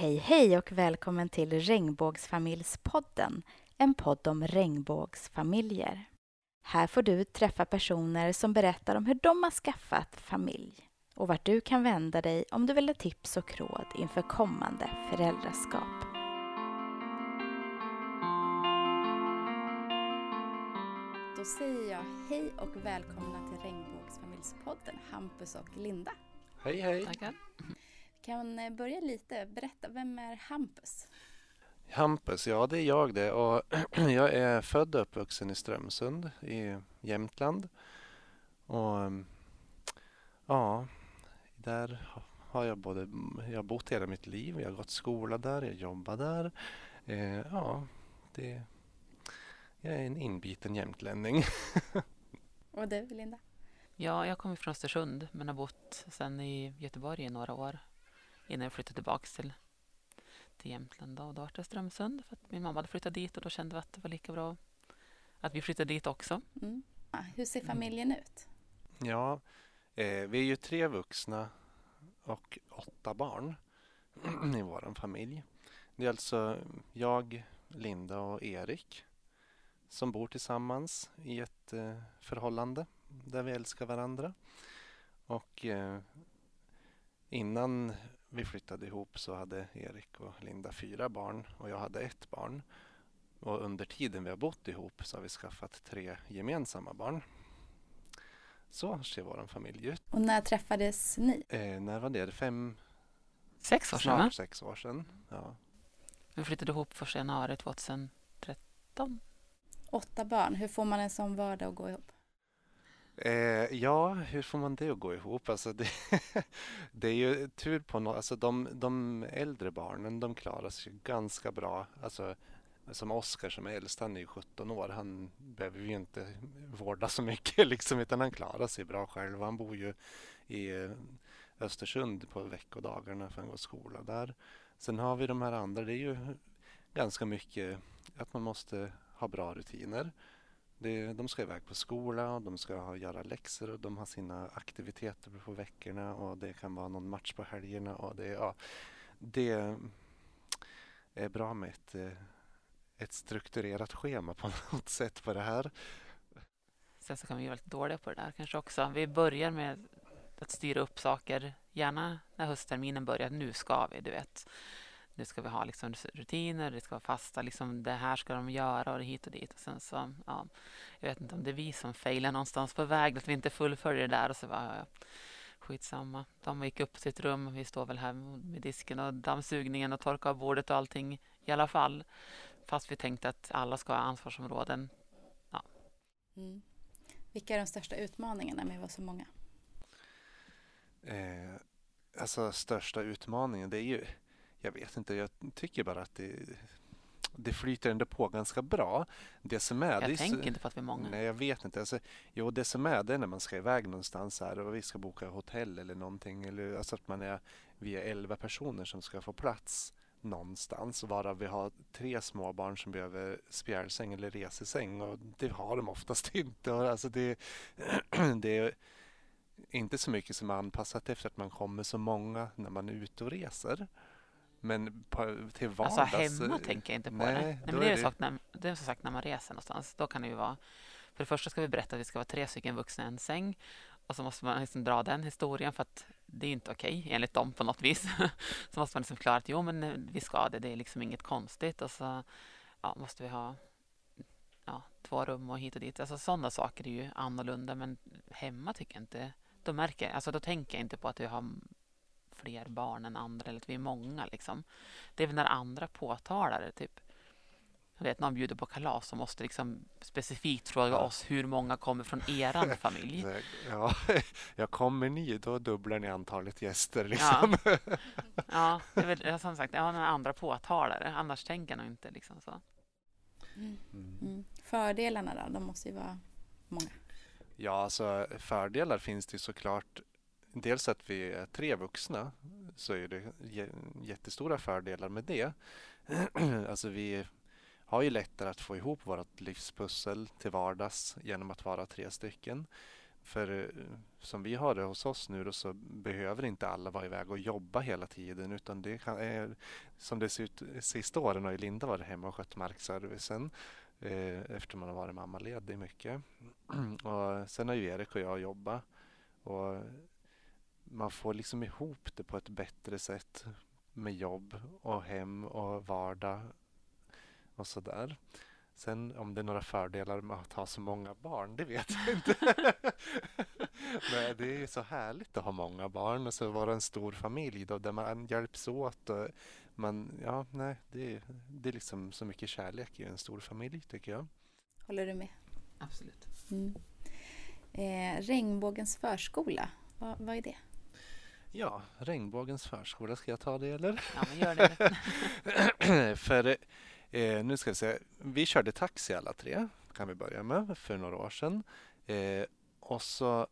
Hej hej och välkommen till Regnbågsfamiljspodden, en podd om regnbågsfamiljer. Här får du träffa personer som berättar om hur de har skaffat familj och vart du kan vända dig om du vill ha tips och råd inför kommande föräldraskap. Då säger jag hej och välkomna till Regnbågsfamiljspodden, Hampus och Linda. Hej hej! Tackar. Kan eh, börja lite, berätta, vem är Hampus? Hampus, ja det är jag det och jag är född och uppvuxen i Strömsund i Jämtland. Och mm, ja, där har jag både, jag har bott hela mitt liv, jag har gått skola där, jag jobbar där. Eh, ja, det, jag är en inbiten jämtlänning. Och du, Linda? Ja, jag kommer från Östersund men har bott sedan i Göteborg i några år innan jag flyttade tillbaka till, till Jämtland. Då. Och då var det Strömsund för att min mamma hade flyttat dit och då kände vi att det var lika bra att vi flyttade dit också. Mm. Hur ser familjen ut? Ja, eh, vi är ju tre vuxna och åtta barn i vår familj. Det är alltså jag, Linda och Erik som bor tillsammans i ett eh, förhållande där vi älskar varandra. Och eh, innan vi flyttade ihop så hade Erik och Linda fyra barn och jag hade ett barn. Och under tiden vi har bott ihop så har vi skaffat tre gemensamma barn. Så ser vår familj ut. Och när träffades ni? Eh, när var det? Fem, Sex år sedan, snart sex år sedan. Ja. Vi flyttade ihop första januari 2013. Åtta barn, hur får man en sån vardag att gå ihop? Eh, ja, hur får man det att gå ihop? Alltså det, det är ju tur på något. Alltså de, de äldre barnen, de klarar sig ganska bra. Alltså, som Oskar som är äldst, han är ju 17 år. Han behöver ju inte vårda så mycket liksom, utan han klarar sig bra själv. Han bor ju i eh, Östersund på veckodagarna för han går skola där. Sen har vi de här andra. Det är ju ganska mycket att man måste ha bra rutiner. Det, de ska iväg på skola och de ska göra läxor och de har sina aktiviteter på veckorna och det kan vara någon match på helgerna. Och det, ja, det är bra med ett, eh, ett strukturerat schema på något sätt på det här. Sen så kan vi vara lite dåliga på det där kanske också. Vi börjar med att styra upp saker, gärna när höstterminen börjar. Nu ska vi, du vet. Nu ska vi ha liksom rutiner, det ska vara fasta, liksom det här ska de göra och det hit och dit. Och sen så, ja, jag vet inte om det är vi som failar någonstans på väg, att vi inte fullföljer det där och så bara, ja, skitsamma. De gick upp till sitt rum, vi står väl här med disken och dammsugningen och torka av bordet och allting i alla fall. Fast vi tänkte att alla ska ha ansvarsområden. Ja. Mm. Vilka är de största utmaningarna med att vara så många? Eh, alltså största utmaningen, det är ju jag vet inte, jag tycker bara att det, det flyter ändå på ganska bra. Det som är, jag det tänker så, inte på att vi är många. Nej, jag vet inte. Alltså, jo, det som är det är när man ska iväg någonstans här och vi ska boka hotell eller någonting. Eller, alltså att man är, vi är elva personer som ska få plats någonstans. Varav vi har tre småbarn som behöver spjälsäng eller resesäng och det har de oftast inte. Alltså det, det är inte så mycket som är anpassat efter att man kommer så många när man är ute och reser. Men på, till vardags... Alltså hemma tänker jag inte på nej, det. Nej, men det, är det... Sak när, det är som sagt när man reser någonstans. Då kan det ju vara... För det första ska vi berätta att vi ska vara tre stycken vuxna i en säng. Och så måste man liksom dra den historien för att det är inte okej okay, enligt dem på något vis. så måste man liksom förklara att jo men vi ska det, det är liksom inget konstigt. Och så ja, måste vi ha ja, två rum och hit och dit. Alltså sådana saker är ju annorlunda men hemma tycker jag inte... Då märker alltså då tänker jag inte på att vi har fler barn än andra eller att vi är många. Liksom. Det är väl när andra påtalar det. Typ. Jag vet, någon bjuder på kalas och måste liksom specifikt fråga ja. oss hur många kommer från er familj. Ja, jag kommer ni, då dubblar ni antalet gäster. Liksom. Ja, ja det är väl, som sagt, ja, när andra påtalar det. Annars tänker jag nog inte liksom så. Mm. Mm. Fördelarna då? De måste ju vara många. Ja, alltså fördelar finns det såklart dels att vi är tre vuxna så är det jättestora fördelar med det. alltså vi har ju lättare att få ihop vårt livspussel till vardags genom att vara tre stycken. För eh, som vi har det hos oss nu då, så behöver inte alla vara iväg och jobba hela tiden utan det kan, är, som det ser ut sista åren har ju Linda varit hemma och skött markservicen eh, efter man har varit mammaledig mycket. och sen har ju Erik och jag jobbat och man får liksom ihop det på ett bättre sätt med jobb och hem och vardag och sådär. Sen om det är några fördelar med att ha så många barn, det vet jag inte. Men det är så härligt att ha många barn och så vara en stor familj då, där man hjälps åt. Och man, ja, nej, det, är, det är liksom så mycket kärlek i en stor familj tycker jag. Håller du med? Absolut. Mm. Eh, regnbågens förskola, vad, vad är det? Ja, Regnbågens förskola, ska jag ta det eller? Ja, men gör det. För eh, nu ska vi se, vi körde taxi alla tre, kan vi börja med, för några år sedan. Eh, och så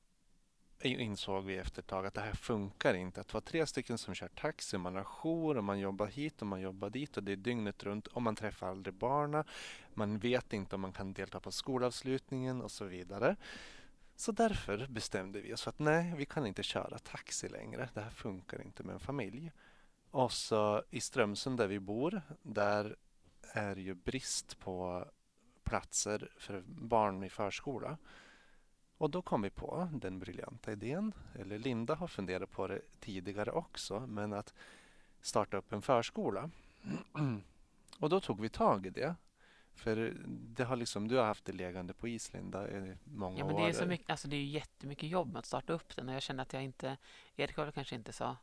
insåg vi efter ett tag att det här funkar inte. Att vara tre stycken som kör taxi, man har jour och man jobbar hit och man jobbar dit och det är dygnet runt och man träffar aldrig barnen. Man vet inte om man kan delta på skolavslutningen och så vidare. Så därför bestämde vi oss för att nej, vi kan inte köra taxi längre. Det här funkar inte med en familj. Och så i Strömsund där vi bor, där är ju brist på platser för barn i förskola. Och då kom vi på den briljanta idén, eller Linda har funderat på det tidigare också, men att starta upp en förskola. Och då tog vi tag i det. För det har liksom, du har haft det liggande på is Linda i många ja, men år. det är så mycket, alltså det är jättemycket jobb med att starta upp den och jag kände att jag inte, Erik var kanske inte så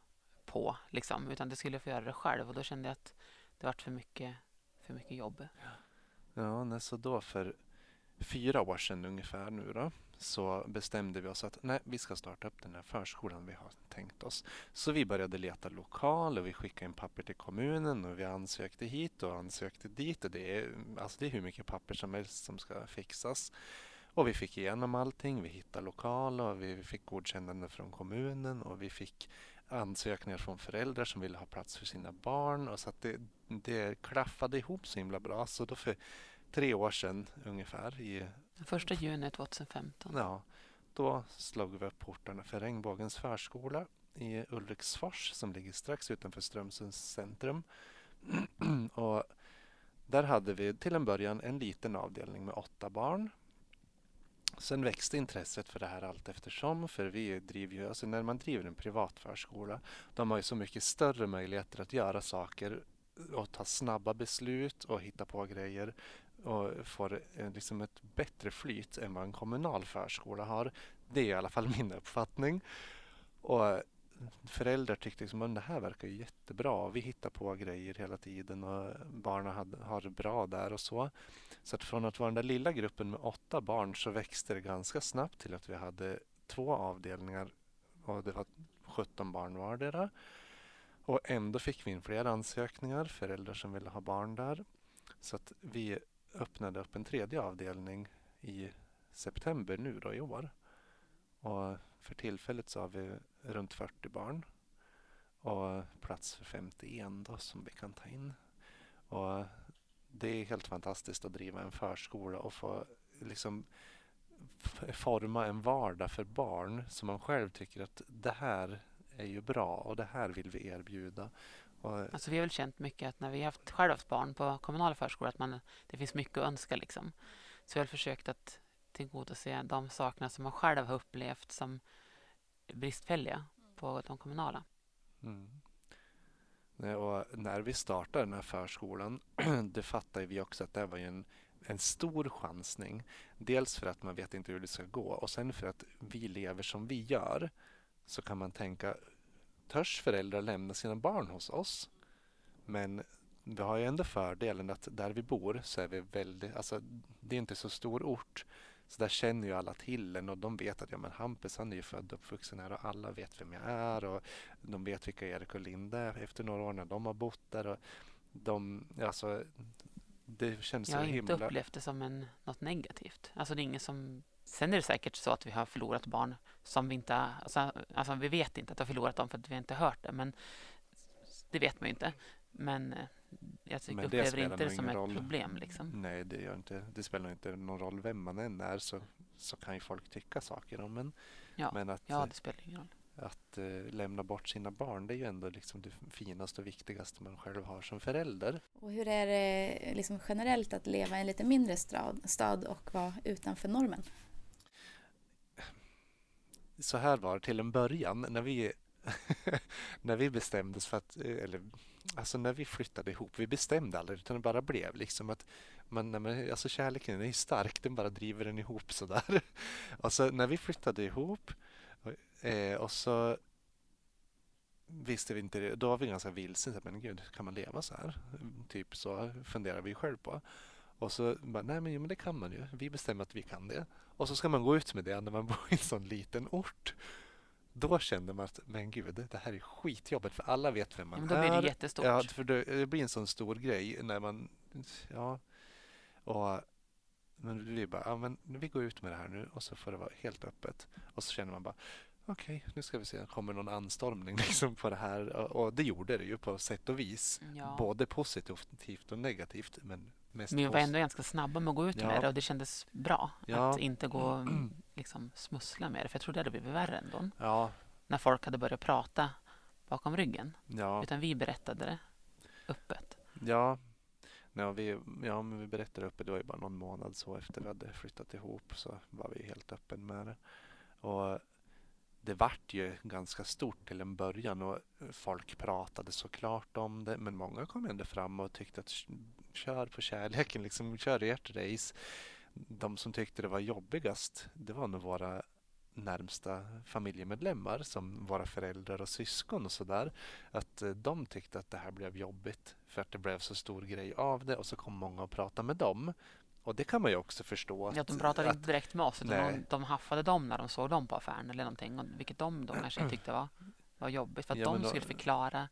på liksom, utan det skulle få göra det själv och då kände jag att det vart för mycket, för mycket jobb. Ja, nej, så då för fyra år sedan ungefär nu då så bestämde vi oss att nej, vi ska starta upp den här förskolan vi har tänkt oss. Så vi började leta lokal och vi skickade in papper till kommunen och vi ansökte hit och ansökte dit. Och det, är, alltså det är hur mycket papper som helst som ska fixas. Och vi fick igenom allting. Vi hittade lokal och vi fick godkännande från kommunen och vi fick ansökningar från föräldrar som ville ha plats för sina barn. Och så att det, det klaffade ihop så himla bra. Så då för tre år sedan ungefär i den Första juni 2015. Ja, då slog vi upp portarna för Regnbågens förskola i Ulriksfors som ligger strax utanför Strömsunds centrum. och där hade vi till en början en liten avdelning med åtta barn. Sen växte intresset för det här allt eftersom. För vi driver ju, alltså när man driver en privat förskola, de har ju så mycket större möjligheter att göra saker och ta snabba beslut och hitta på grejer och får eh, liksom ett bättre flyt än vad en kommunal förskola har. Det är i alla fall min uppfattning. Och föräldrar tyckte liksom att det här verkar jättebra. Vi hittar på grejer hela tiden och barnen har det bra där och så. Så att från att vara den där lilla gruppen med åtta barn så växte det ganska snabbt till att vi hade två avdelningar och det var 17 barn vardera. Och ändå fick vi in fler ansökningar, föräldrar som ville ha barn där. Så att vi öppnade upp en tredje avdelning i september nu då i år. Och för tillfället så har vi runt 40 barn och plats för 51 då som vi kan ta in. Och det är helt fantastiskt att driva en förskola och få liksom forma en vardag för barn som man själv tycker att det här är ju bra och det här vill vi erbjuda. Alltså vi har väl känt mycket att när vi har haft, själv haft barn på kommunala förskolor att man, det finns mycket att önska. Liksom. Så vi har försökt att tillgodose de sakerna som man själv har upplevt som bristfälliga på de kommunala. Mm. Och när vi startade den här förskolan, det fattade vi också att det var en, en stor chansning. Dels för att man vet inte hur det ska gå och sen för att vi lever som vi gör så kan man tänka törs föräldrar lämna sina barn hos oss. Men vi har ju ändå fördelen att där vi bor så är vi väldigt, alltså det är inte så stor ort. Så där känner ju alla till en och de vet att ja, men Hampus han är ju född och uppvuxen här och alla vet vem jag är och de vet vilka Erik och Linda är efter några år när de har bott där. Och de, alltså, det känns Jag har så inte himla... upplevt det som en, något negativt. Alltså det är ingen som Sen är det säkert så att vi har förlorat barn som vi inte... Alltså, alltså vi vet inte att vi har förlorat dem för att vi inte hört det. Men det vet man ju inte. Men eh, jag tycker, upplever inte det som ett roll. problem. Liksom. Nej, det, gör inte, det spelar inte någon roll vem man än är. Så så kan ju folk tycka saker om en. Ja, Men att, ja, det spelar ingen roll. att eh, lämna bort sina barn, det är ju ändå liksom det finaste och viktigaste man själv har som förälder. Och hur är det liksom generellt att leva i en lite mindre stad, stad och vara utanför normen? Så här var det till en början när vi, när vi bestämdes för att, eh, eller alltså när vi flyttade ihop, vi bestämde aldrig utan det bara blev liksom att man, nej, men, alltså kärleken är stark, den bara driver den ihop sådär. Och så när vi flyttade ihop och, eh, och så visste vi inte det, då var vi ganska vilsna, men gud, kan man leva så här? Typ så funderar vi själv på. Och så bara, nej men, jo, men det kan man ju, vi bestämmer att vi kan det. Och så ska man gå ut med det när man bor i en sån liten ort. Då kände man att, men gud, det här är skitjobbigt för alla vet vem man men då är. blir det jättestort. Ja, för det, det blir en sån stor grej när man, ja. Och men vi bara, ja men vi går ut med det här nu och så får det vara helt öppet. Och så känner man bara, okej, nu ska vi se, kommer någon anstormning liksom på det här? Och, och det gjorde det ju på sätt och vis. Ja. Både positivt och negativt, men mest Men vi var ändå ganska snabba med att gå ut Ja. med det och det kändes bra. Ja. Att inte gå och liksom, smussla med det. För jag tror det hade blivit värre ändå. Ja, När folk hade börjat prata bakom ryggen. ja, Utan vi berättade det öppet. ja. Ja, vi, ja, men vi berättade uppe, det var ju bara någon månad så efter vi hade flyttat ihop så var vi helt öppen med det. Och det vart ju ganska stort till en början och folk pratade såklart om det men många kom ändå fram och tyckte att kör på kärleken, liksom kör ert race. De som tyckte det var jobbigast det var nog våra närmsta familjemedlemmar som våra föräldrar och syskon och sådär. Att eh, de tyckte att det här blev jobbigt för att det blev så stor grej av det och så kom många och pratade med dem. Och det kan man ju också förstå. Ja, Att, de pratade att, inte direkt med oss. Utan de, de haffade dem när de såg dem på affären eller någonting. Och vilket de då kanske tyckte var, var jobbigt. För att Ja, de då- skulle förklara,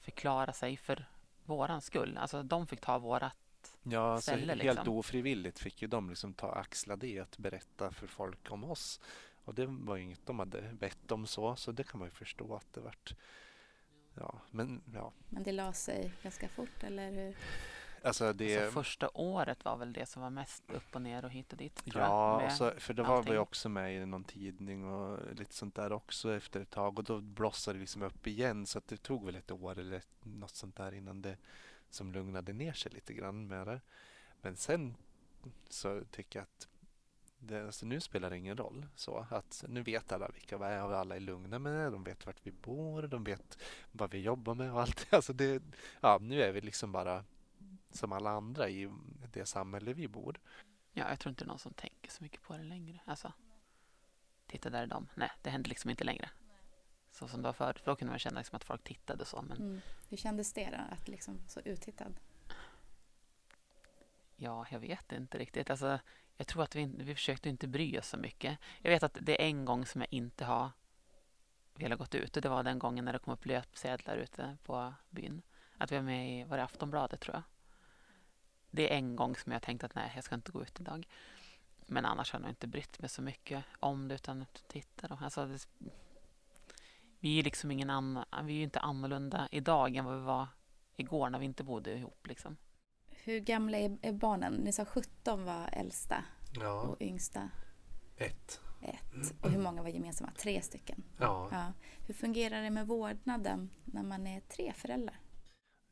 förklara sig för våran skull. Alltså de fick ta vårat Ja, alltså, ställe, helt liksom. ofrivilligt fick ju de liksom ta axla det, att berätta för folk om oss. Och det var ju inget de hade bett om så, så det kan man ju förstå att det vart. Ja, men ja, Men det la sig ganska fort, eller hur? Alltså det. Alltså första året var väl det som var mest upp och ner och hit och dit. Ja, jag, så, för det var vi allting. också med i någon tidning och lite sånt där också efter ett tag och då blossade det liksom upp igen så att det tog väl ett år eller något sånt där innan det som lugnade ner sig lite grann med det. Men sen så tycker jag att det, alltså nu spelar det ingen roll så att nu vet alla vilka vi är och alla är lugna med det. De vet vart vi bor, de vet vad vi jobbar med och allt. Alltså det, ja, nu är vi liksom bara som alla andra i det samhälle vi bor. Ja, jag tror inte det är någon som tänker så mycket på det längre. Alltså, titta där är de. Nej, det händer liksom inte längre. Så som det var förut. För då kunde man känna liksom att folk tittade så. Men Mm. Hur kändes det då, att liksom så uttittad? ja, jag vet inte riktigt. Alltså, jag tror att vi, vi försökte inte bry oss så mycket. Jag vet att det är en gång som jag inte har velat gått ut. Och det var den gången när det kom upp löpsedlar ute på byn. Att vi var med i, var det Aftonbladet tror jag. Det är en gång som jag tänkt att nej, jag ska inte gå ut idag. Men annars har jag nog inte brytt mig så mycket om det utan att titta då. Alltså, det, vi är liksom ingen annan, vi är ju inte annorlunda idag än vad vi var igår när vi inte bodde ihop liksom. Hur gamla är, är barnen? Ni sa 17 var äldsta Ja, och yngsta ett. ett. Och hur många var gemensamma? Tre stycken. Ja. Ja. Hur fungerar det med vårdnaden när man är tre föräldrar?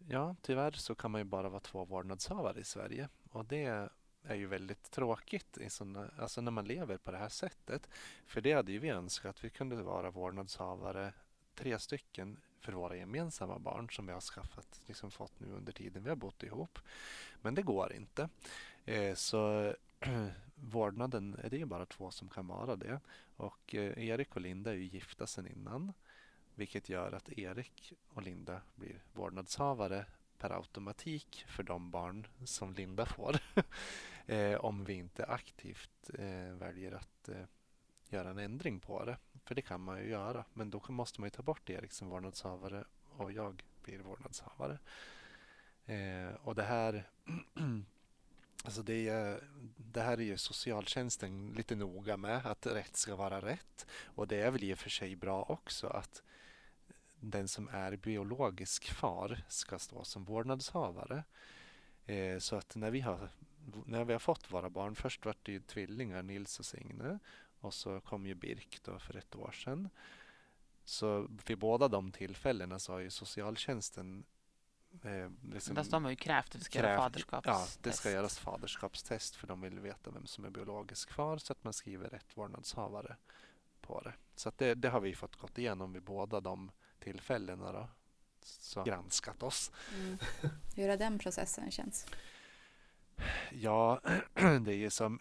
Ja, tyvärr så kan man ju bara vara två vårdnadshavare i Sverige och det är ju väldigt tråkigt i såna, alltså när man lever på det här sättet. För det hade ju vi önskat att vi kunde vara vårdnadshavare tre stycken för våra gemensamma barn som vi har skaffat, liksom fått nu under tiden vi har bott ihop. Men det går inte. Eh, så vårdnaden, det är ju bara två som kan vara det. Och eh, Erik och Linda är ju gifta sedan innan. Vilket gör att Erik och Linda blir vårdnadshavare per automatik för de barn som Linda får. eh, om vi inte aktivt eh, väljer att eh, göra en ändring på det. För det kan man ju göra. Men då måste man ju ta bort Erik som vårdnadshavare och jag blir vårdnadshavare. Eh, och det här Alltså det, är, det här är ju socialtjänsten lite noga med, att rätt ska vara rätt. Och det är väl i och för sig bra också att den som är biologisk far ska stå som vårdnadshavare. Eh, så att när vi har när vi har fått våra barn, först var det ju tvillingar, Nils och Signe. Och så kom ju Birk då för ett år sedan. Så vid båda de tillfällena så har ju socialtjänsten eh, liksom Fast de har ju krävt att det ska göras faderskapstest. Ja, det ska göras faderskapstest för de vill veta vem som är biologisk far så att man skriver rätt vårdnadshavare på det. Så det, det, har vi fått gått igenom vid båda de tillfällena då. Så granskat oss. Mm. Hur har den processen känts? Ja, det är ju som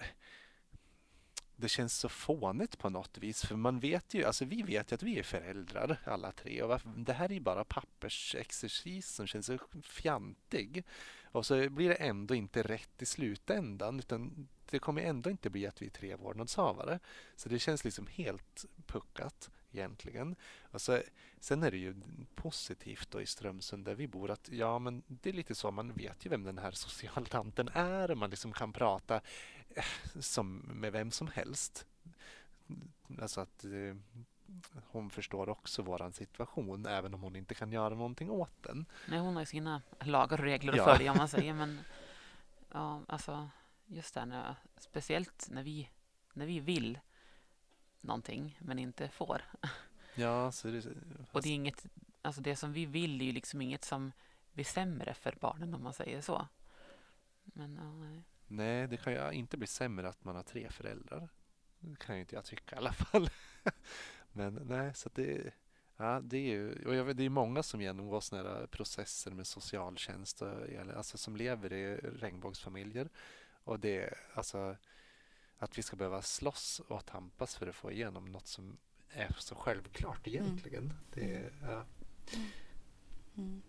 det känns så fånigt på något vis. För man vet ju, alltså vi vet ju att vi är föräldrar alla tre. Och det här är ju bara pappersexercis som känns så fjantig. Och så blir det ändå inte rätt i slutändan. Utan det kommer ändå inte bli att vi är tre vårdnadshavare. Så det känns liksom helt puckat egentligen. Och så, sen är det ju positivt då i Strömsund där vi bor att ja, men det är lite så, man vet ju vem den här socialtanten är och man liksom kan prata eh, som med vem som helst. Alltså att eh, hon förstår också våran situation även om hon inte kan göra någonting åt den. Nej, hon har ju sina lagar och regler att ja. följa om man säger. Men ja, alltså just det, när, speciellt när vi, när vi vill någonting men inte får. Ja, så det, fast... Och det är inget, alltså det som vi vill är ju liksom inget som blir sämre för barnen om man säger så. Men, ja, nej. nej, det kan ju inte bli sämre att man har tre föräldrar. Det kan ju inte jag tycka i alla fall. men nej, så det, ja, det är ju, och jag vet, det är många som genomgår sådana här processer med socialtjänst, och, alltså som lever i regnbågsfamiljer. Och det, alltså att vi ska behöva slåss och tampas för att få igenom något som är så självklart mm. egentligen. Mm. Det, ja. mm.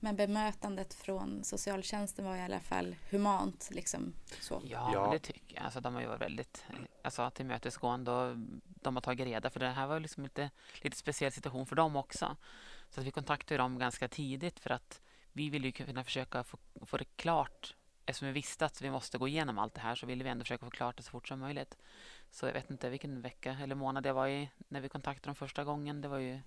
Men bemötandet från socialtjänsten var i alla fall humant. Liksom, så. Ja, ja. det tycker jag. Alltså, de har ju varit väldigt alltså, tillmötesgående och de har tagit reda för det här var liksom lite, lite speciell situation för dem också. Så att vi kontaktade dem ganska tidigt för att vi ville ju kunna försöka få, få det klart eftersom vi visste att vi måste gå igenom allt det här så ville vi ändå försöka få klart det så fort som möjligt. Så jag vet inte vilken vecka eller månad det var i när vi kontaktade dem första gången. Det var ju...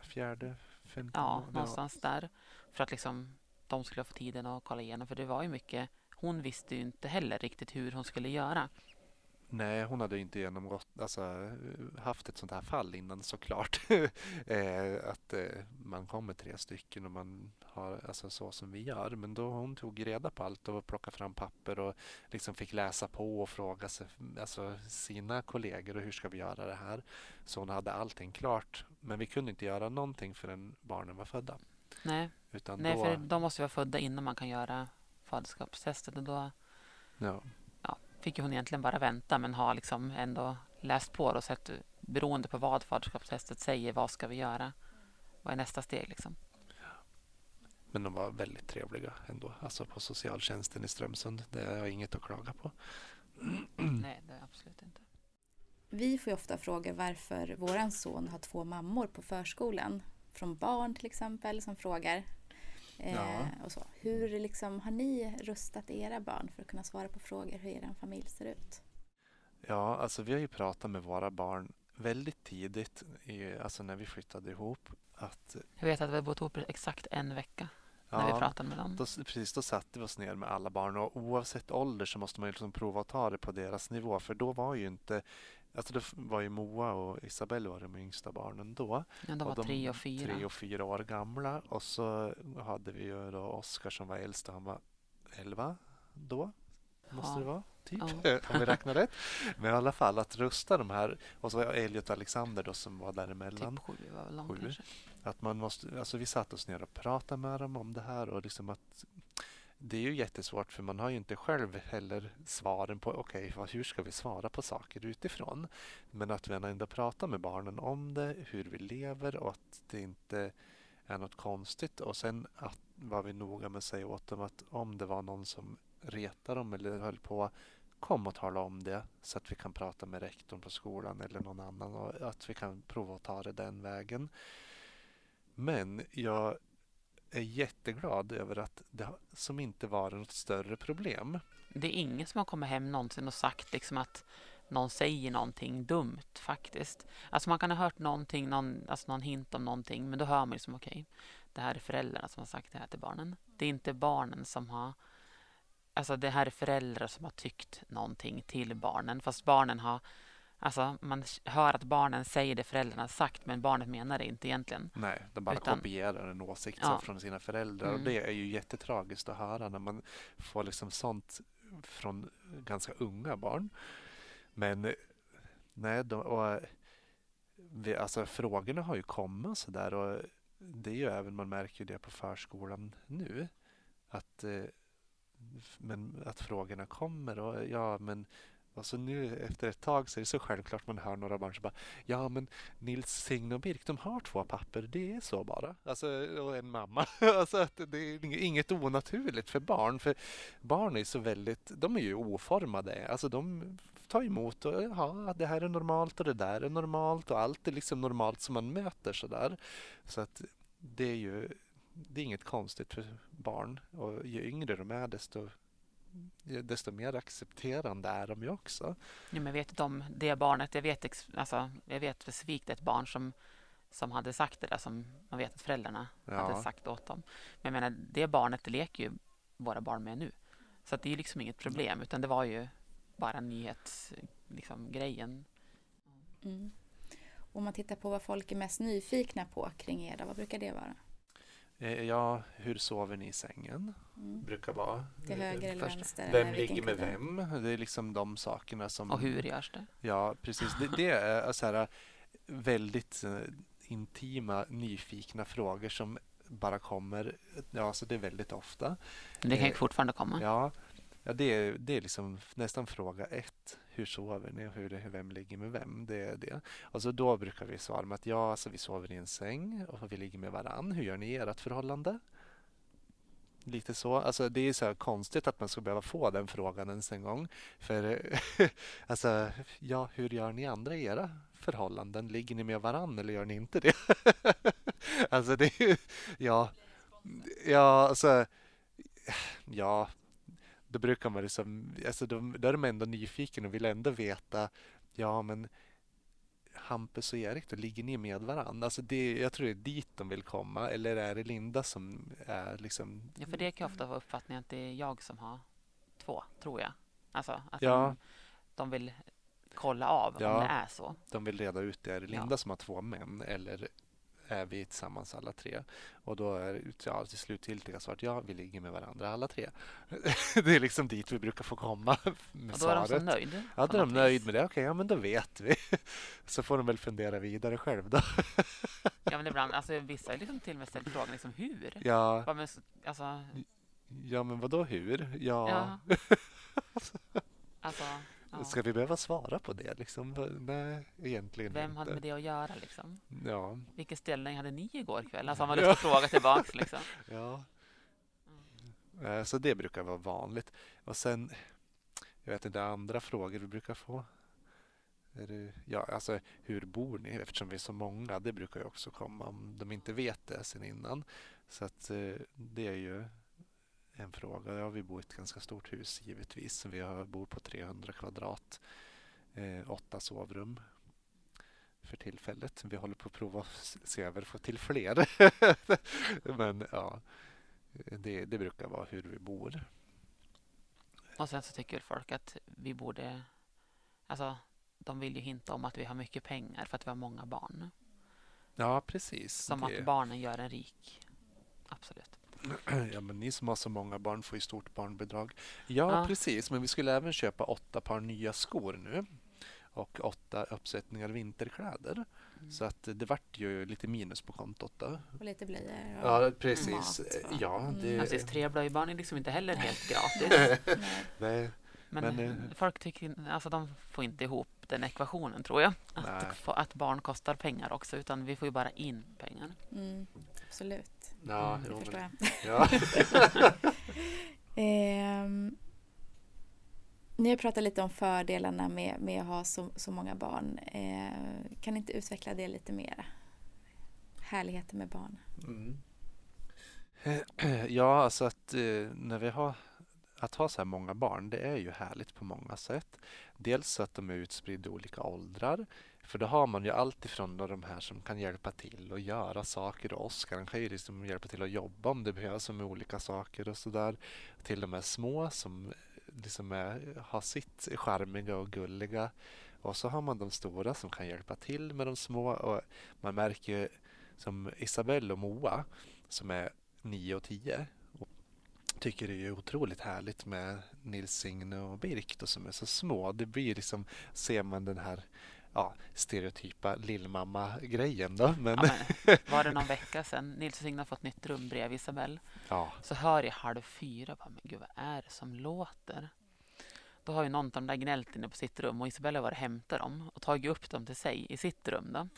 Fjärde, femte Ja, någonstans där. För att liksom de skulle få tiden att kolla igenom. För det var ju mycket... Hon visste ju inte heller riktigt hur hon skulle göra. Nej, hon hade inte genomgått, alltså, haft ett sånt här fall innan såklart. eh, att eh, man kommer tre stycken och man har alltså, så som vi gör. Men då hon tog reda på allt och plockade fram papper och liksom fick läsa på och fråga sig, alltså, sina kollegor och hur ska vi göra det här. Så hon hade allting klart. Men vi kunde inte göra någonting förrän barnen var födda. Nej, Utan Nej då... för de måste vara födda innan man kan göra faderskapstestet. Och då... Ja fick hon egentligen bara vänta men har liksom ändå läst på och sett beroende på vad faderskapstestet säger, vad ska vi göra? Vad är nästa steg liksom? Men de var väldigt trevliga ändå, alltså på socialtjänsten i Strömsund. Det har jag inget att klaga på. Nej, det är absolut inte. Vi får ju ofta frågor varför vår son har två mammor på förskolan. Från barn till exempel som frågar ja. och så. Hur liksom, har ni rustat era barn för att kunna svara på frågor hur er familj ser ut? Ja, alltså vi har ju pratat med våra barn väldigt tidigt, i, alltså när vi flyttade ihop. Att, jag vet att vi har bott ihop exakt en vecka när ja, vi pratade med dem. Då, precis, då satte vi oss ner med alla barn och oavsett ålder så måste man liksom prova att ta det på deras nivå för då var ju inte Alltså det var ju Moa och Isabelle var de yngsta barnen då. Ja, de var och de, tre och fyra. Tre och fyra år gamla. Och så hade vi ju då Oskar som var äldst och han var elva då. Måste ja. det vara, typ. Ja. Om vi räknar rätt. Men i alla fall att rusta de här. Och så var Elliot och Alexander då som var däremellan. Typ sju var väl de Att man måste, alltså vi satte oss ner och pratade med dem om det här och liksom att det är ju jättesvårt för man har ju inte själv heller svaren på okej, okay, hur ska vi svara på saker utifrån? Men att vi ändå pratar med barnen om det, hur vi lever och att det inte är något konstigt och sen att var vi noga med att säga åt dem att om det var någon som retade dem eller höll på kom och tala om det så att vi kan prata med rektorn på skolan eller någon annan och att vi kan prova att ta det den vägen. Men jag är jätteglad över att det som inte var något större problem. Det är ingen som har kommit hem någonsin och sagt liksom att någon säger någonting dumt faktiskt. Alltså man kan ha hört någonting, någon, alltså någon hint om någonting, men då hör man liksom okej, okay, det här är föräldrarna som har sagt det här till barnen. Det är inte barnen som har alltså det här är föräldrar som har tyckt någonting till barnen fast barnen har Alltså man hör att barnen säger det föräldrarna sagt men barnet menar det inte egentligen. Nej, de bara Utan- kopierar en åsikt Ja. från sina föräldrar och Mm. det är ju jättetragiskt att höra när man får liksom sånt från ganska unga barn. Men eh, nej, de, och, eh, vi, alltså frågorna har ju kommit så där och det är ju även, man märker det på förskolan nu. Att, eh, men, att frågorna kommer och ja men och så nu efter ett tag så är det så självklart man hör några barn som bara Ja men Nils, Signe och Birk de har två papper, det är så bara. Alltså, och en mamma. alltså att det är inget onaturligt för barn. För barn är så väldigt, de är ju oformade. Alltså de tar emot och ja, det här är normalt och det där är normalt och allt är liksom normalt som man möter sådär. Så att det är ju det är inget konstigt för barn och ju yngre de är desto desto mer accepterande är de ju också. Ja, men jag vet inte om det barnet, jag vet, ex- alltså, jag vet specifikt ett barn som, som hade sagt det där som man vet att föräldrarna hade Ja, sagt åt dem. Men jag menar, det barnet leker ju våra barn med nu. Så att det är liksom inget problem utan det var ju bara nyhetsgrejen. Liksom, grejen. Mm. Om man tittar på vad folk är mest nyfikna på kring er, då, vad brukar det vara? Eh, ja hur sover ni i sängen? Mm. Brukar vara. Till höger eh, eller först. vänster? Vem eller ligger med vem? Det är liksom de sakerna som... Och hur görs det? Ja, precis. Det, det är så här, väldigt eh, intima, nyfikna frågor som bara kommer. Ja, så det är väldigt ofta. Men det kan ju fortfarande komma. Ja, ja det, är, det är liksom nästan fråga ett. Hur sover ni och hur, vem ligger med vem? Det är det. Och så då brukar vi svara med att ja, alltså vi sover i en säng och vi ligger med varann. Hur gör ni i ert förhållande? Lite så. Alltså det är så här konstigt att man ska behöva få den frågan ens en gång. För alltså, ja, hur gör ni andra i era förhållanden? Ligger ni med varann eller gör ni inte det? alltså det är ju, ja, ja, alltså, ja, då brukar man liksom, alltså då, då är de ändå nyfiken och vill ändå veta, ja men Hampus och Erik, då ligger ni med varandra? Alltså det, jag tror det är dit de vill komma, eller är det Linda som är liksom... Ja, för det kan ju ofta vara uppfattningen att det är jag som har två, tror jag. Alltså att Ja. de, de vill kolla av Ja. om det är så. De vill reda ut det. Är det Ja. Linda som har två män eller är vi tillsammans alla tre? Och då är ja, det slutgiltiga svaret ja, vi ligger med varandra alla tre. det är liksom dit vi brukar få komma med Och då är de så svaret. nöjda. Ja, då är de något nöjd vis. med det. Okej, ja men då vet vi. Så får de väl fundera vidare själv då. Ja, men ibland, alltså, vissa har liksom till och med ställt frågan liksom, hur? Ja, Vad men, så- alltså, ja men vadå hur? Ja, ja. alltså, ja. ska vi behöva svara på det liksom? Nej, egentligen Vem inte. hade med det att göra liksom? Ja, Vilken ställning hade ni igår kväll? Alltså har man lust att fråga tillbaks liksom. ja. Eh, Så det brukar vara vanligt. Och sen, jag vet inte, andra frågor vi brukar få. Det, ja, alltså hur bor ni? Eftersom vi är så många, det brukar ju också komma om de inte vet det sen innan. Så att eh, det är ju en fråga. Ja, vi bor i ett ganska stort hus givetvis. Vi har, bor på 300 kvadrat, eh, åtta sovrum för tillfället. Vi håller på att prova att se över få till fler. Men ja, det, det brukar vara hur vi bor. Och sen så tycker folk att vi borde... Alltså, de vill ju hinta om att vi har mycket pengar för att vi har många barn. Ja, precis. Som det, att barnen gör en rik. Absolut. Ja, men ni som har så många barn får ju stort barnbidrag. Ja, Ja. precis. Men vi skulle även köpa åtta par nya skor nu och åtta uppsättningar vinterkläder. Mm. Så att det vart ju lite minus på kontot då. Och lite blöjor och Ja, precis. mat? Ja, Mm. det... Precis, tre blöjbarn är liksom inte heller helt gratis. Nej. Men, Men, eh, folk tycker alltså de får inte ihop den ekvationen tror jag. Att, att barn kostar pengar också utan vi får ju bara in pengar. Mm, absolut, ja, Mm, det jo, förstår men, jag. ja. Ehm, ni har pratat lite om fördelarna med, med att ha så, så många barn. Eh, kan ni inte utveckla det lite mer? Härligheten med barn. Mm. Ja, alltså att eh, när vi har att ha så här många barn, det är ju härligt på många sätt. Dels att de är utspridda i olika åldrar. För då har man ju alltifrån de här som kan hjälpa till och göra saker. Och Oskar kan ju liksom hjälpa till att jobba om det behövs med olika saker och sådär. Till de här små som liksom är, har sitt charmiga och gulliga. Och så har man de stora som kan hjälpa till med de små. Och man märker ju som Isabelle och Moa som är nio och tio tycker det är otroligt härligt med Nils Signe och Birk då, som är så små. Det blir liksom, ser man den här ja, stereotypa lillmamma-grejen då. Men... Ja, men var det någon vecka sedan Nils Signe har fått nytt rum bredvid Isabelle. Ja. Så hör jag halv fyra. Bara, men gud, vad är det som låter? Då har ju någon av dem där gnällt inne på sitt rum och Isabella var och hämtat dem och tagit upp dem till sig i sitt rum. Då.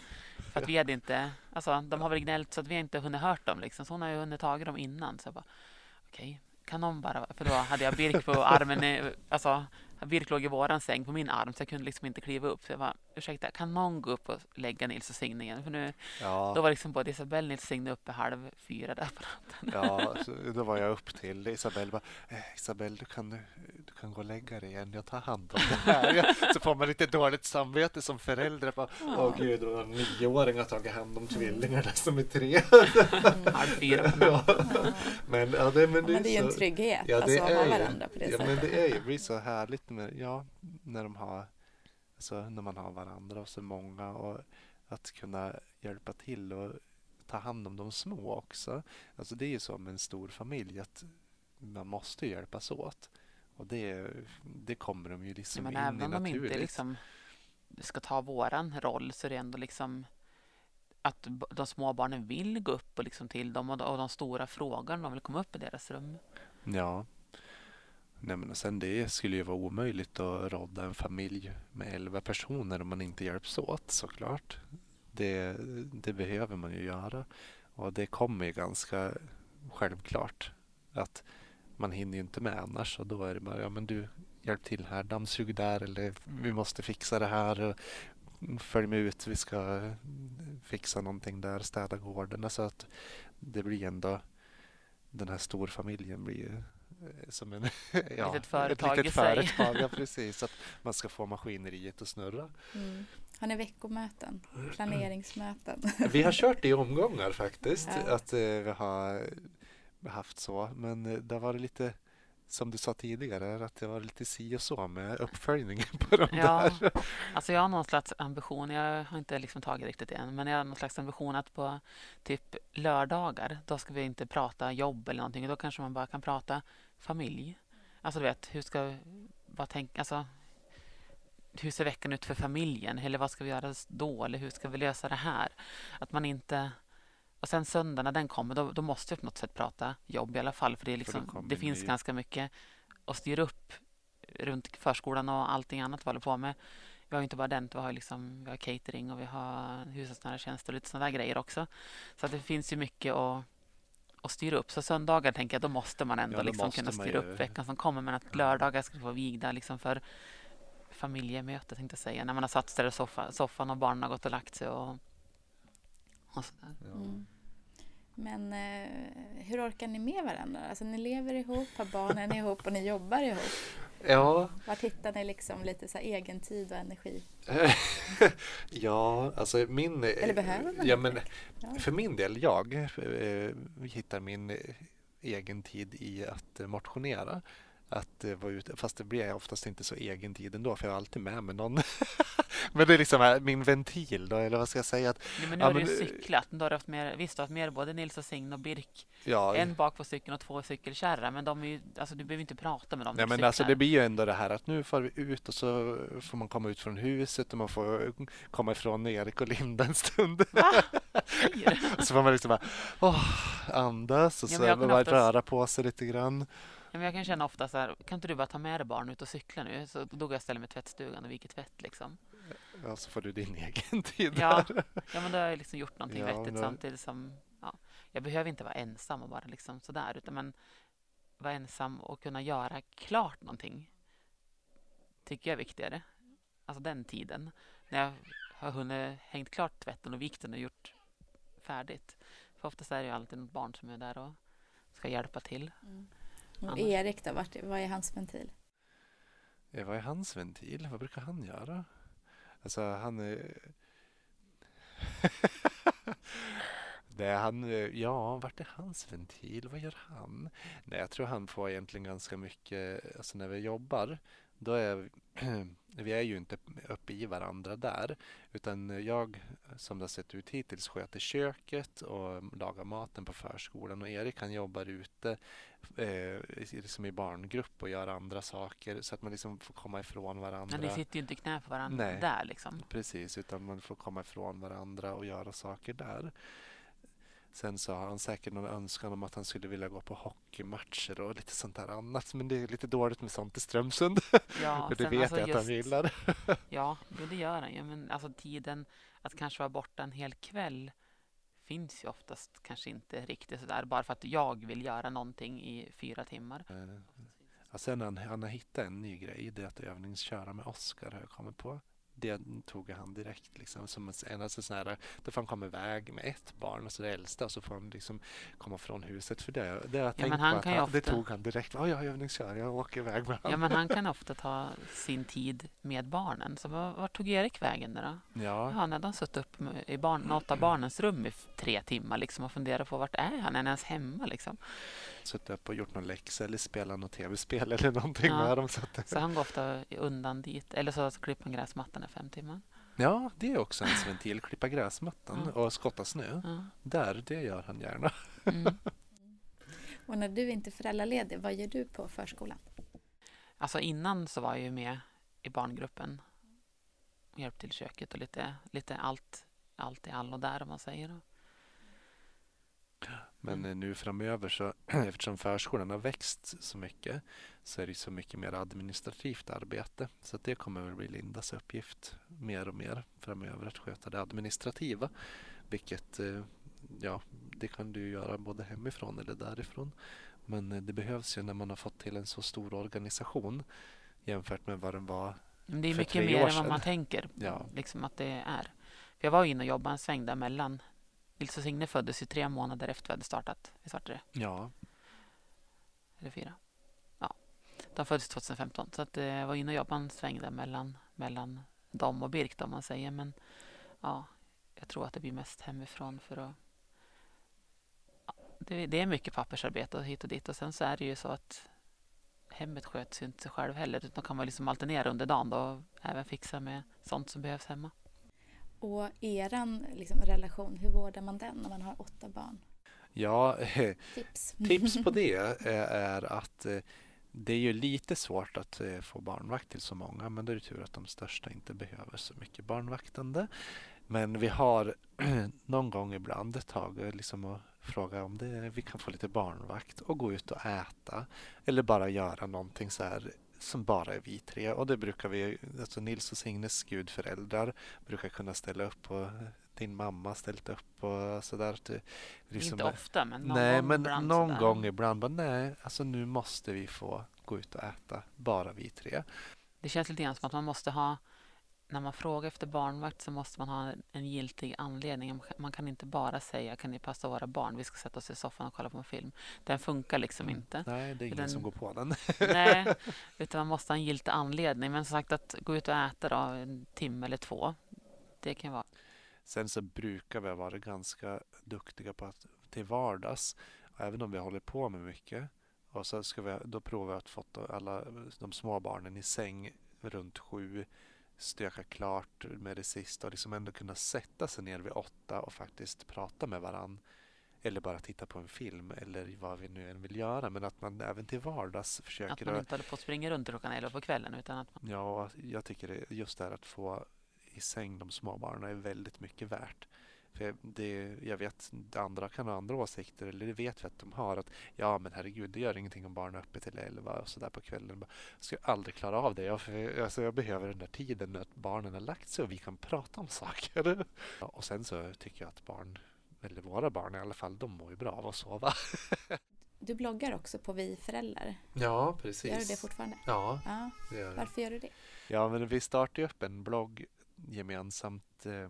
För att vi hade inte, alltså de har väl gnällt så att vi inte hunnit hört dem liksom. Så hon har ju hunnit tagit dem innan. Så jag bara, okej, okay, kan någon bara... För då hade jag Birk på armen, alltså Birk låg i våran säng på min arm så jag kunde liksom inte kliva upp. Så jag bara, ursäkta, kan någon gå upp och lägga Nils och Signe igen? För nu, ja. Då var liksom både Isabelle och Nils och Signe uppe halv fyra där på natten. Ja, så då var jag upp till Isabelle. Bara, eh, Isabelle, du kan, du kan gå och lägga dig igen. Jag tar hand om det här. så får man lite dåligt samvete som förälder. Bara, Åh oh, gud, och en nioåring har tagit hand om tvillingarna som är tre. halv fyra på natten. Ja. Men, ja, det, men, det, ja, men det är ju en trygghet ja, det alltså, att ha varandra på det ja, sättet. Men det är ju, blir så härligt med, ja, när de har alltså när man har varandra och så många och att kunna hjälpa till och ta hand om de små också. Alltså det är ju så med en stor familj att man måste hjälpas åt. Och det, det kommer de ju liksom ja, in även om de inte liksom ska ta våran roll så är det ändå liksom att de små barnen vill gå upp och liksom till dem och de stora frågar om de vill komma upp i deras rum. Ja. Nej, men sen det skulle ju vara omöjligt att rodda en familj med elva personer om man inte hjälps åt såklart. Det, det behöver man ju göra och det kommer ju ganska självklart att man hinner ju inte med annars och då är det bara ja men du hjälp till här, dammsug där eller vi måste fixa det här och följ med ut, vi ska fixa någonting där, städa gården. Så att det blir ändå den här storfamiljen blir ju som en, ja, litet företag ett litet företag. Ja, precis. Att man ska få maskineriet att snurra. Mm. Har ni veckomöten? Planeringsmöten? Vi har kört det i omgångar faktiskt. Ja. Att eh, vi har haft så. Men eh, det varit lite som du sa tidigare, att det var lite si och så med uppföljningen på de ja, där. Alltså jag har någon slags ambition, jag har inte liksom tagit riktigt än, men jag har någon slags ambition att på typ lördagar, då ska vi inte prata jobb eller någonting. Då kanske man bara kan prata familj. Alltså du vet, hur ska, vad tänk, alltså hur ser veckan ut för familjen? Eller vad ska vi göra då? Eller hur ska vi lösa det här? Att man inte... Och sen söndag när den kommer, då, då måste jag på något sätt prata jobb i alla fall. För det, är liksom, för det finns ny. ganska mycket att styra upp runt förskolan och allting annat vi håller på med. Vi har inte bara den, vi har, liksom, vi har catering och vi har hushållsnära tjänster och lite sådana där grejer också. Så det finns ju mycket att och styra upp. Så söndagar tänker jag, då måste man ändå ja, liksom måste kunna styra upp veckan som kommer. Men att lördagar ska vara vigda liksom för familjemöte, tänkte jag säga. När man har satt sig i soffa, soffan och barnen har gått och lagt sig. Och, och sådär. Ja. Mm. Men eh, hur orkar ni med varandra? Alltså ni lever ihop, har barnen ihop och ni jobbar ihop. Ja. Var hittar ni liksom lite så egen tid och energi? ja, alltså min... Eller behöver man ja, men ja. För min del, jag eh, hittar min egen tid i att motionera att uh, vara ute. Fast det blir oftast inte så egen tid ändå för jag har alltid med mig någon. men det är liksom min ventil då, eller vad ska jag säga? Att, Nej, men nu ja, har du ju cyklat. Du har haft mer, visst, du har haft mer både Nils och Sign och Birk. Ja. En bak på cykeln och två cykelkärra. Men de är ju, alltså, du behöver inte prata med dem. Nej, men alltså, det blir ju ändå det här att nu får vi ut och så får man komma ut från huset och man får komma ifrån Erik och Linda en stund. så får man liksom bara, åh, andas och ja, så bara oftast... röra på sig lite grann. Men jag kan känna ofta så här, kan inte du bara ta med dig barn ut och cykla nu? Så då går jag och ställer mig i tvättstugan och viker tvätt liksom. Ja, så får du din egen tid ja. där. Ja, men då har jag liksom gjort någonting ja, vettigt då... samtidigt som, ja, jag behöver inte vara ensam och bara liksom sådär, utan men vara ensam och kunna göra klart någonting tycker jag är viktigare. Alltså den tiden. När jag har hunnit hängt klart tvätten och vikt den och gjort färdigt. För oftast är det ju alltid något barn som är där och ska hjälpa till. Mm. Och Annars- Erik då, vart, vad är hans ventil? Vad är hans ventil? Vad brukar han göra? Alltså han är... Eh, det är han, eh, ja, vart är hans ventil? Vad gör han? Nej, jag tror han får egentligen ganska mycket, alltså när vi jobbar, då är vi, är ju inte uppe i varandra där, utan jag, som det har sett ut hittills, sköter köket och lagar maten på förskolan och Erik han jobbar ute eh, liksom i barngrupp och gör andra saker så att man liksom får komma ifrån varandra. Men ni sitter ju inte knä på varandra Nej. där liksom. Precis, utan man får komma ifrån varandra och göra saker där. Sen så har han säkert någon önskan om att han skulle vilja gå på hockeymatcher och lite sånt där annat. Men det är lite dåligt med sånt i Strömsund. Ja, det sen vet alltså jag att han just- gillar. Ja, jo, det gör han ju. Men alltså tiden att kanske vara borta en hel kväll finns ju oftast kanske inte riktigt sådär. Bara för att jag vill göra någonting i fyra timmar. Eh, Ja, sen han, han har hittat en ny grej. Det är att övningsköra med Oscar har jag kommit på. Det tog han direkt. Liksom, som en, alltså, sån här, då får han komma iväg med ett barn, alltså det äldsta, och så får han liksom komma från huset. För det, det jag tänkt men han kan han, det ofta- tog han direkt. Ja, jag övningskör, jag åker iväg med Ja, honom. men han kan ofta ta sin tid med barnen. Så var, vart tog Erik vägen nu då? Ja, Ja, när de suttit upp i barn, något av barnens rum i tre timmar liksom, och funderat på vart är han? Är han ens hemma? Liksom. Suttit upp och gjort någon läxa eller spelat något tv-spel eller någonting Ja. med dem. Så att, Så han går ofta undan dit. Eller så klipper han gräsmattan i fem timmar. ja, det är också ens ventil. Klippa gräsmattan Ja. och skotta snö. Ja. Där, det gör han gärna. Mm. Och när du inte är föräldraledig, vad gör du på förskolan? Alltså innan så var jag ju med i barngruppen. och Hjälpte till i köket och lite, lite allt, allt i allo där om man säger. Men Mm. nu framöver så eftersom förskolan har växt så mycket så är det så mycket mer administrativt arbete. Så att det kommer väl bli Lindas uppgift mer och mer framöver att sköta det administrativa. Vilket eh, ja, det kan du göra både hemifrån eller därifrån. Men eh, det behövs ju när man har fått till en så stor organisation jämfört med vad den var. Det är mycket mer än vad man tänker Ja. liksom att det är. För jag var inne och jobbade en sväng där mellan. Och Signe föddes ju tre månader efter vi hade startat i Svartare. Ja, Eller fyra. Ja, de föddes 2015. Så att eh, jag var inne och jobbade en sväng där mellan, mellan dem och Birk då, om man säger. Men ja, jag tror att det blir mest hemifrån för att ja, det, det är mycket pappersarbete och hit och dit och sen så är det ju så att hemmet sköts ju inte sig själv heller utan kan man liksom alternera under dagen då och även fixa med sånt som behövs hemma. Och eran liksom, relation, hur vårdar man den när man har åtta barn? ja Tips? Tips på det eh, är att eh, det är ju lite svårt att eh, få barnvakt till så många men det är ju tur att de största inte behöver så mycket barnvaktande. Men vi har någon gång ibland tagit liksom och fråga om det, vi kan få lite barnvakt och gå ut och äta eller bara göra någonting så här som bara är vi tre och det brukar vi, alltså Nils och Signes gudföräldrar brukar kunna ställa upp och din mamma ställt upp och sådär. Liksom, inte ofta men någon nej, gång men ibland någon sådär. gång ibland bara nej, alltså nu måste vi få gå ut och äta, bara vi tre. Det känns lite grann som att man måste ha när man frågar efter barnvakt så måste man ha en, giltig anledning. Man kan inte bara säga kan ni passa våra barn, vi ska sätta oss i soffan och kolla på en film. Den funkar liksom inte. Nej, det är ingen Den- som går på den. Nej, utan man måste ha en giltig anledning. Men som sagt att gå ut och äta då, en timme eller två, det kan vara Sen så brukar vi vara ganska duktiga på att till vardags, även om vi håller på med mycket, och så ska vi, då provar vi att få alla de små barnen i säng runt sju, stöka klart med det sista och liksom ändå kunna sätta sig ner vid åtta och faktiskt prata med varann. Eller bara titta på en film eller vad vi nu än vill göra. Men att man även till vardags att försöker man att inte håller på att springa runt klockan elva på kvällen utan att man, Ja, jag tycker det, just det här att få i säng de små barnen är väldigt mycket värt. För det, jag vet, andra kan ha andra åsikter, eller det vet vi att de har. att Ja, men herregud, det gör ingenting om barnen är uppe till elva och sådär på kvällen. Jag ska aldrig klara av det. Jag, alltså, jag behöver den där tiden när barnen har lagt sig och vi kan prata om saker. Ja, och sen så tycker jag att barn, eller våra barn i alla fall, de mår ju bra av att sova. Du bloggar också på Vi föräldrar. Ja, precis. Gör du det fortfarande? Ja, Ja. det gör jag. Varför gör du det? Ja, men vi startade upp en blogg gemensamt eh,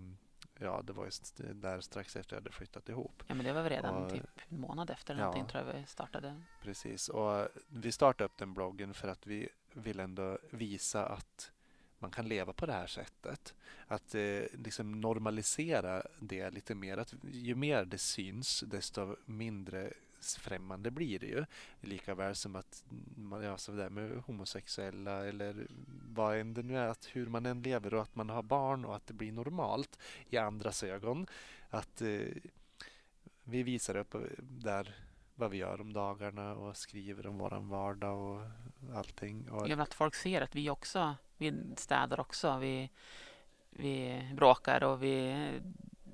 ja, det var just där strax efter jag hade flyttat ihop. Ja, men det var väl redan Och- typ en månad efter eller Ja. någonting tror jag vi startade. Precis, och vi startade upp den bloggen för att vi vill ändå visa att man kan leva på det här sättet. Att eh, liksom normalisera det lite mer. Att ju mer det syns, desto mindre främmande blir det ju. Lika väl som att man, ja, så där med homosexuella eller vad än det nu är, att hur man än lever och att man har barn och att det blir normalt i andras ögon. Att eh, vi visar upp där vad vi gör om dagarna och skriver om våran vardag och allting. Och, Ja, att folk ser att vi också, vi städar också, vi, vi bråkar och vi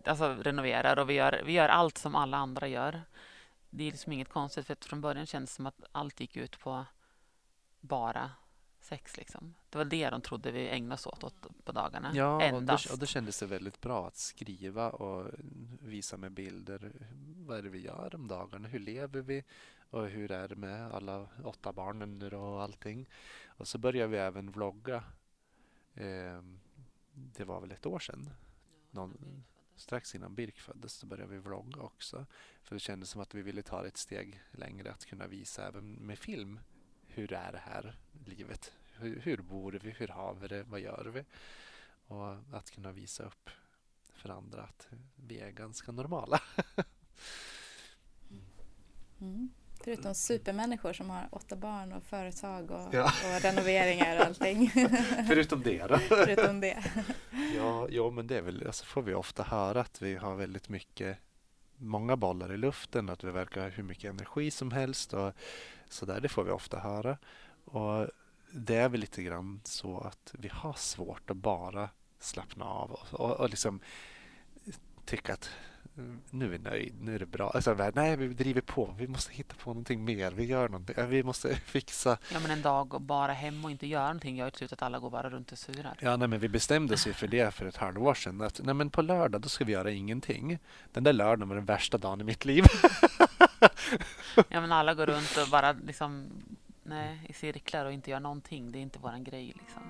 alltså, renoverar och vi gör, vi gör allt som alla andra gör. Det är liksom inget konstigt för att från början kändes det som att allt gick ut på bara sex liksom. Det var det de trodde vi ägnade oss åt, åt på dagarna. Ja, och då, Endast. och då kändes det väldigt bra att skriva och visa med bilder. Vad är det vi gör om dagarna? Hur lever vi? Och hur är det med alla åtta barnen nu och allting? Och så började vi även vlogga. Ehm, det var väl ett år sedan. Någon, strax innan Birk föddes så började vi vlogga också. För det kändes som att vi ville ta det ett steg längre att kunna visa även med film. Hur är det här livet? Hur, hur bor vi? Hur har vi det? Vad gör vi? Och att kunna visa upp för andra att vi är ganska normala. Mm. mm. Förutom supermänniskor som har åtta barn och företag och, Ja. och renoveringar och allting. Förutom det då. Förutom det. Ja, jo, men det är väl, alltså får vi ofta höra att vi har väldigt mycket, många bollar i luften, att vi verkar ha hur mycket energi som helst och så där. Det får vi ofta höra. Och det är väl lite grann så att vi har svårt att bara slappna av och, och, och liksom tycka att nu är vi nöjd, nu är det bra. Alltså, nej, vi driver på, vi måste hitta på någonting mer, vi gör någonting, vi måste fixa Ja, men en dag och bara hem och inte göra någonting gör ju till slut att alla går bara runt och surar. Ja, nej, men vi bestämde oss ju för det för ett halvår sedan. Att, nej, men på lördag då ska vi göra ingenting. Den där lördagen var den värsta dagen i mitt liv. Ja, men alla går runt och bara liksom, nej, i cirklar och inte gör någonting. Det är inte våran grej liksom.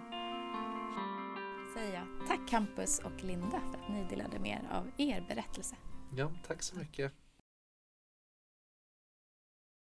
Säger jag tack Campus och Linda för att ni delade med er av er berättelse. Ja, tack så mycket.